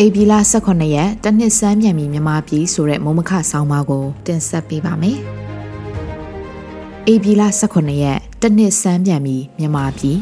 အေဘီလာ18ရက်တနှစ်စမ်းမြန်ပြီမြန်မာပြည်ဆိုတဲ့မုံမခဆောင်းပါးကိုတင်ဆက်ပေးပါမယ်။အေဘီလာ18ရက်တနှစ်စမ်းမြန်ပြီမြန်မာပြည်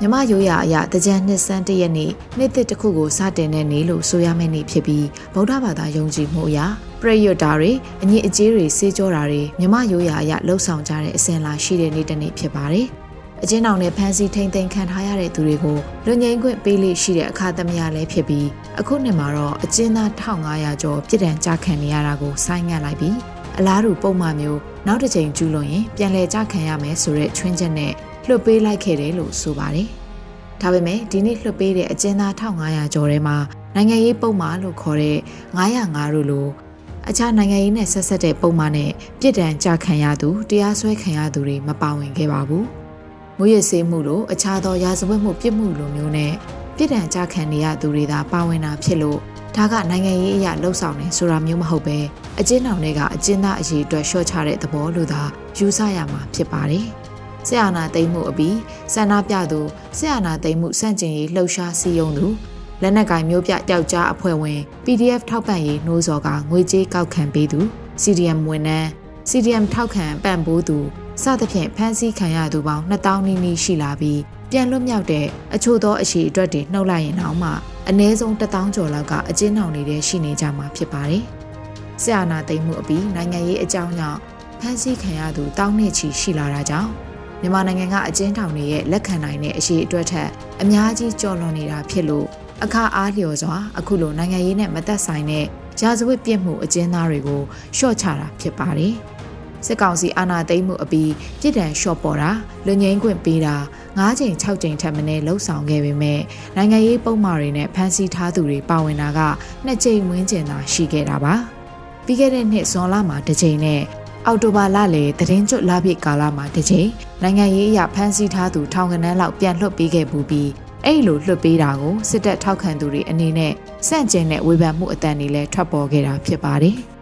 မြမရိုးရာအရာတကြံနှစ်စန်းတရက်နေ့နေ့တစ်တစ်ခုကိုစတင်တဲ့နေ့လို့ဆိုရမယ့်နေ့ဖြစ်ပြီးဗုဒ္ဓဘာသာယုံကြည်မှုအရာပရိယတ်တာတွေအညစ်အကြေးတွေစေးကြောတာတွေမြမရိုးရာအရာလှုပ်ဆောင်ကြတဲ့အစဉ်လာရှိတဲ့နေ့တစ်နေ့ဖြစ်ပါတယ်။ အကျဉ်းထောင်နဲ့ဖမ်းဆီးထိန်သိမ်းခံထားရတဲ့သူတွေကိုလူငင်းခွင့်ပေးလို့ရှိတဲ့အခါသမယလည်းဖြစ်ပြီးအခုနှစ်မှာတော့အကျဉ်းသား1500ကျော်ပြည်ဒဏ်ကြခံနေရတာကိုဆိုင်းငံ့လိုက်ပြီးအလားတူပုံမှန်မျိုးနောက်တစ်ချိန်ကျူးလွန်ရင်ပြန်လည်ကြခံရမယ်ဆိုတဲ့ချွင်းချက်နဲ့လွှတ်ပေးလိုက်ခဲ့တယ်လို့ဆိုပါတယ်။ဒါပေမဲ့ဒီနေ့လွှတ်ပေးတဲ့အကျဉ်းသား1500ကျော်ထဲမှာနိုင်ငံရေးပုံမှန်လို့ခေါ်တဲ့905တို့လိုအခြားနိုင်ငံရေးနဲ့ဆက်ဆက်တဲ့ပုံမှန်နဲ့ပြည်ဒဏ်ကြခံရသူတရားစွဲခံရသူတွေမပါဝင်ခဲ့ပါဘူး။ မွေးရစေးမှုတို့အခြားသောရာဇဝတ်မှုပြစ်မှုလိုမျိုးနဲ့ပြည်ဒဏ်ကြခံနေရသူတွေသာပါဝင်တာဖြစ်လို့ဒါကနိုင်ငံရေးအရာလှုပ်ဆောင်နေဆိုတာမျိုးမဟုတ်ပဲအကျဉ်းထောင်တွေကအကျဉ်းသားအရေးအတွက်ရှော့ချတဲ့သဘောလို့သာယူဆရမှာဖြစ်ပါတယ်။ဆရာနာသိမ့်မှုအပြီးဆန္ဒပြသူဆရာနာသိမ့်မှုစန့်ကျင်ရေးလှုပ်ရှားစီယုံသူလက်နက်ကင်မျိုးပြတောက်ကြားအဖွဲ့ဝင် PDF ထောက်ပံ့ရေးနှိုးစော်ကငွေကြေးကောက်ခံပေးသူ CDM ဝန်ထမ်း CDM ထောက်ခံပံ့ပိုးသူ စသဖြင့်ဖမ်းဆီးခံရသူပေါင်း2000နီးနီးရှိလာပြီးပြန်လွတ်မြောက်တဲ့အချို့သောအရှိအတွက်တွေနှုတ်လိုက်ရင်တော့မှအနည်းဆုံး1000ကျော်လောက်ကအကျဉ်းထောင်နေတဲ့ရှိနေကြမှာဖြစ်ပါတယ်။ဆရာနာသိမ်းမှုအပြီးနိုင်ငံရေးအကြောင်းကြောင့်ဖမ်းဆီးခံရသူတောင်းနဲ့ချီရှိလာတာကြောင့်မြန်မာနိုင်ငံကအကျဉ်းထောင်တွေရဲ့လက်ခံနိုင်တဲ့အရှိအတွက်ထက်အများကြီးကျော်လွန်နေတာဖြစ်လို့အခါအားလျော်စွာအခုလိုနိုင်ငံရေးနဲ့မသက်ဆိုင်တဲ့ဂျာဇဝတ်ပြစ်မှုအကျဉ်းသားတွေကိုရှော့ချတာဖြစ်ပါတယ်။ စစ်ကောင်စီအာဏာသိမ်းမှုအပြီးပြည်တံလျှော့ပေါ်တာလူငင်းခွင့်ပေးတာ၅ချိန်၆ချိန်ထပ်မံလှုပ်ဆောင်ခဲ့ပေမဲ့နိုင်ငံရေးပုံမှားတွေနဲ့ဖမ်းဆီးထားသူတွေပါဝင်တာကနှစ်ချိန်ဝန်းကျင်သာရှိခဲ့တာပါပြီးခဲ့တဲ့နှစ်ဇွန်လမှာတစ်ချိန်နဲ့အော်တိုဘာလလေတရင်ကျွတ်လာပြည့်ကာလမှာတစ်ချိန်နိုင်ငံရေးအရာဖမ်းဆီးထားသူထောင်ကနန်းလောက်ပြန်လွှတ်ပေးခဲ့ပူပြီးအဲ့လိုလွှတ်ပေးတာကိုစစ်တပ်ထောက်ခံသူတွေအနေနဲ့စန့်ကျင်တဲ့ဝေဖန်မှုအတန်တွေလည်းထွက်ပေါ်ခဲ့တာဖြစ်ပါတယ်။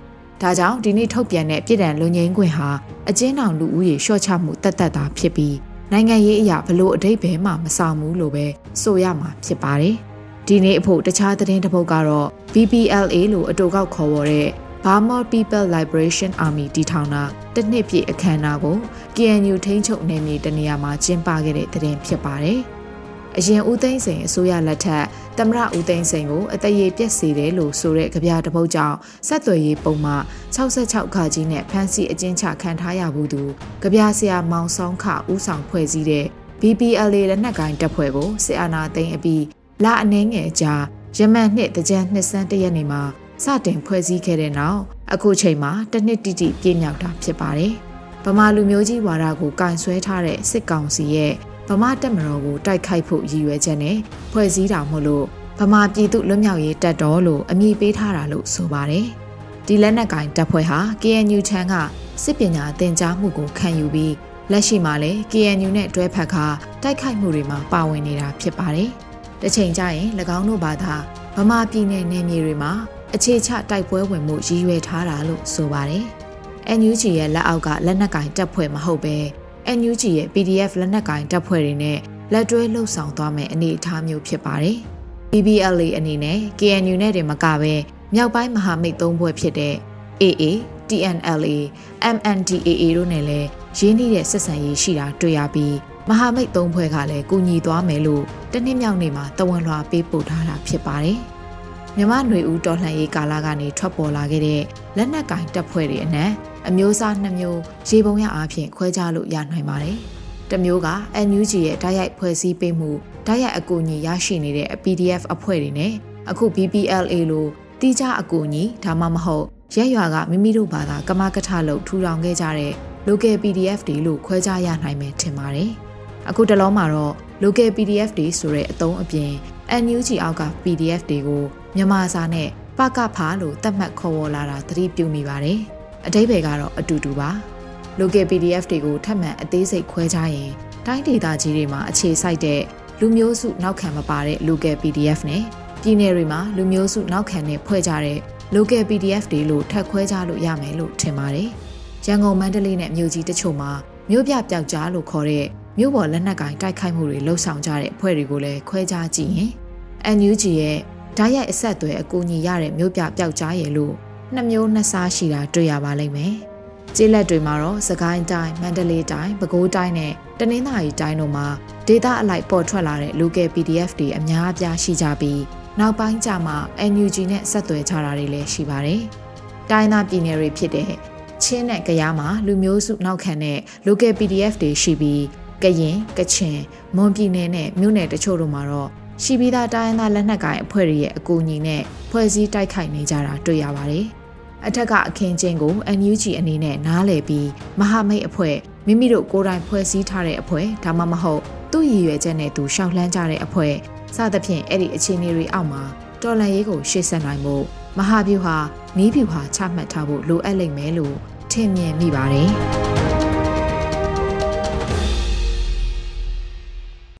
ဒါကြောင့်ဒီနေ့ထုတ်ပြန်တဲ့ပြည်တံလူငင်းခွင့်ဟာအကျဉ်းထောင်လူဦးရေလျှော့ချမှုတတ်တတ်တာဖြစ်ပြီးနိုင်ငံရေးအရာဘလို့အတိတ်ဘဲမှမဆောင်ဘူးလို့ပဲဆိုရမှာဖြစ်ပါတယ်။ဒီနေ့အဖို့တခြားသတင်းတစ်ပုဒ်ကတော့ BPLA လို့အတူကောက်ခေါ်ဝေါ်တဲ့ Burma People Liberation Army တီထောင်တာတစ်နှစ်ပြည့်အခမ်းအနားကို KNU ထိန်းချုပ်နယ်မြေတနေရာမှာကျင်းပခဲ့တဲ့သတင်းဖြစ်ပါတယ်။အရင်ဦးသိန်းစိန်အစိုးရလက်ထက် သမရဦးသိန်းစိန်ကိုအတရေပြက်စေတယ်လို့ဆိုတဲ့ကြပြတပုတ်ကြောင့်ဆက်သွယ်ရေးပုံမှ66ခါကြီးနဲ့ဖမ်းဆီးအကျဉ်းချခံထားရဘူးသူကြပြဆရာမောင်ဆောင်ခဦးဆောင်ဖွဲ့စည်းတဲ့ BPLA လက်နက်ကိုင်တပ်ဖွဲ့ကိုစစ်အာဏာသိမ်းအပြီးလအနှင်းငယ်ကြာရမန်နှစ်တကြံနှစ်စန်းတရက်နေမှာစတင်ဖွဲ့စည်းခဲ့တဲ့နောက်အခုချိန်မှာတစ်နှစ်တိတိပြည့်မြောက်တာဖြစ်ပါတယ်။ဗမာလူမျိုးကြီးဝါဒကိုကင်ဆွဲထားတဲ့စစ်ကောင်စီရဲ့ ဗမာတက်မတော်ကိုတိုက်ခိုက်ဖို့ရည်ရွယ်ချက်နဲ့ဖွဲ့စည်းတာမို့လို့ဗမာပြည်သူလွတ်မြောက်ရေးတပ်တော်လို့အမည်ပေးထားတာလို့ဆိုပါတယ်။ဒီလက်နက်ကင်တပ်ဖွဲ့ဟာ KNU ချမ်းကစစ်ပညာသင်ကြားမှုကိုခံယူပြီးလက်ရှိမှာလည်း KNU နဲ့တွဲဖက်ခါတိုက်ခိုက်မှုတွေမှာပါဝင်နေတာဖြစ်ပါတယ်။တစ်ချိန်ကျရင်၎င်းတို့ဘာသာဗမာပြည်နယ်နယ်မြေတွေမှာအခြေချတိုက်ပွဲဝင်မှုရည်ရွယ်ထားတာလို့ဆိုပါတယ်။ NUG ရဲ့လက်အောက်ကလက်နက်ကင်တပ်ဖွဲ့မဟုတ်ပဲ NUG ရဲ့ PDF လက်နက်ကင်တပ်ဖွဲ့တွေနဲ့လက်တွဲလှုပ်ဆောင်သွားမယ့်အနေအထားမျိုးဖြစ်ပါတယ်။ BBLA အနေနဲ့ KNU နဲ့တင်မကပဲမြောက်ပိုင်းမဟာမိတ်သုံးဖွဲ့ဖြစ်တဲ့ AA, TNLA, MNDAA တို့နဲ့လည်းရင်းနှီးတဲ့ဆက်ဆံရေးရှိတာတွေ့ရပြီးမဟာမိတ်သုံးဖွဲ့ကလည်းကူညီသွားမယ်လို့တနည်းမြောက်နေမှာတဝန်လွှာပေးပို့ထားတာဖြစ်ပါတယ်။ မြမຫນွေဦးတော်လှန်ရေးကာလကနေထွက်ပေါ်လာခဲ့တဲ့လက်နက်ကင်တပ်ဖွဲ့တွေအနက်အမျိုးအစားနှစ်မျိုးရေပုံရအားဖြင့်ခွဲခြားလို့ရနိုင်ပါတယ်။တစ်မျိုးက NUG ရဲ့ဓာတ်ရိုက်ဖွဲ့စည်းပေးမှုဓာတ်ရိုက်အကူအညီရရှိနေတဲ့ PDF အဖွဲ့တွေနဲ့အခု BPLA လိုတိကျအကူအညီဒါမှမဟုတ်ရက်ရွာကမိမိတို့ဘာသာကမကထလုပ်ထူထောင်ခဲ့ကြတဲ့ local PDF တွေလို့ခွဲခြားရနိုင်မယ်ထင်ပါတယ်။အခုတလုံးမှာတော့ local PDF တွေဆိုတဲ့အသုံးအပြင် NUG အောက်က PDF တွေကိုမြန်မာစာနဲ့ပကဖာလို့သတ်မှတ်ခေါ်ဝေါ်လာတာသတိပြုမိပါတယ်။အတိတ်ဘယ်ကတော့အတူတူပါ local PDF တွေကိုထပ်မံအသေးစိတ်ခွဲခြားရင်တိုင်းဒေသကြီးတွေမှာအခြေစိုက်တဲ့လူမျိုးစုနောက်ခံမပါတဲ့ local PDF နဲ့ပြည်နယ်တွေမှာလူမျိုးစုနောက်ခံနဲ့ဖွဲ့ကြတဲ့ local PDF တွေလို့ထပ်ခွဲခြားလို့ရမယ်လို့ထင်ပါတယ်။ရန်ကုန်မန္တလေးနဲ့မြို့ကြီးတချို့မှာမြို့ပြပျောက်ကြားလို့ခေါ်တဲ့မြို့ပေါ်လက်နက်ကင်တိုက်ခိုက်မှုတွေလှုပ်ဆောင်ကြတဲ့အဖွဲ့တွေကိုလည်းခွဲခြားကြည့်ရင် NUG ရဲ့ဓာတ်ရိုက်အဆက်အသွယ်အကူအညီရတဲ့မြို့ပြပျောက်ကြားရည်လို့နှစ်မျိုးနှစ်စားရှိတာတွေ့ရပါလိမ့်မယ်။ကျေးလက်တွေမှာတော့စကိုင်းတိုင်းမန္တလေးတိုင်းပဲခူးတိုင်းနဲ့တနင်္သာရီတိုင်းတို့မှာဒေတာအလိုက်ပေါ်ထွက်လာတဲ့ local PDF တွေအများအပြားရှိကြပြီးနောက်ပိုင်းကျမှ NUG နဲ့ဆက်သွယ်ကြတာတွေလည်းရှိပါတယ်။တိုင်းသားပြည်နယ်တွေဖြစ်တဲ့ချင်းနဲ့ကရားမှာလူမျိုးစုနောက်ခံတဲ့ local PDF တွေရှိပြီးကရင်ကချင်မွန်ပြည်နယ်နဲ့မြို့နယ်တချို့တို့မှာတော့ ရှိပြီးသားတိုင်းသားလက်နက်ကိုင်အဖွဲ့တွေရဲ့အကူအညီနဲ့ဖွဲ့စည်းတိုက်ခိုက်နေကြတာတွေ့ရပါတယ်။အထက်ကအခင်းချင်းကို NUG အနေနဲ့နားလည်ပြီးမဟာမိတ်အဖွဲ့မိမိတို့ကိုယ်တိုင်ဖွဲ့စည်းထားတဲ့အဖွဲ့ဒါမှမဟုတ်သူ့ရည်ရွယ်ချက်နဲ့သူရှောက်လှမ်းကြတဲ့အဖွဲ့စသဖြင့်အဲ့ဒီအခြေအနေတွေအောက်မှာတော်လန်ရေးကိုရှေ့ဆက်နိုင်မှုမဟာဗျူဟာနီးဗျူဟာချမှတ်ထားဖို့လိုအပ်လိမ့်မယ်လို့ထင်မြင်မိပါတယ်။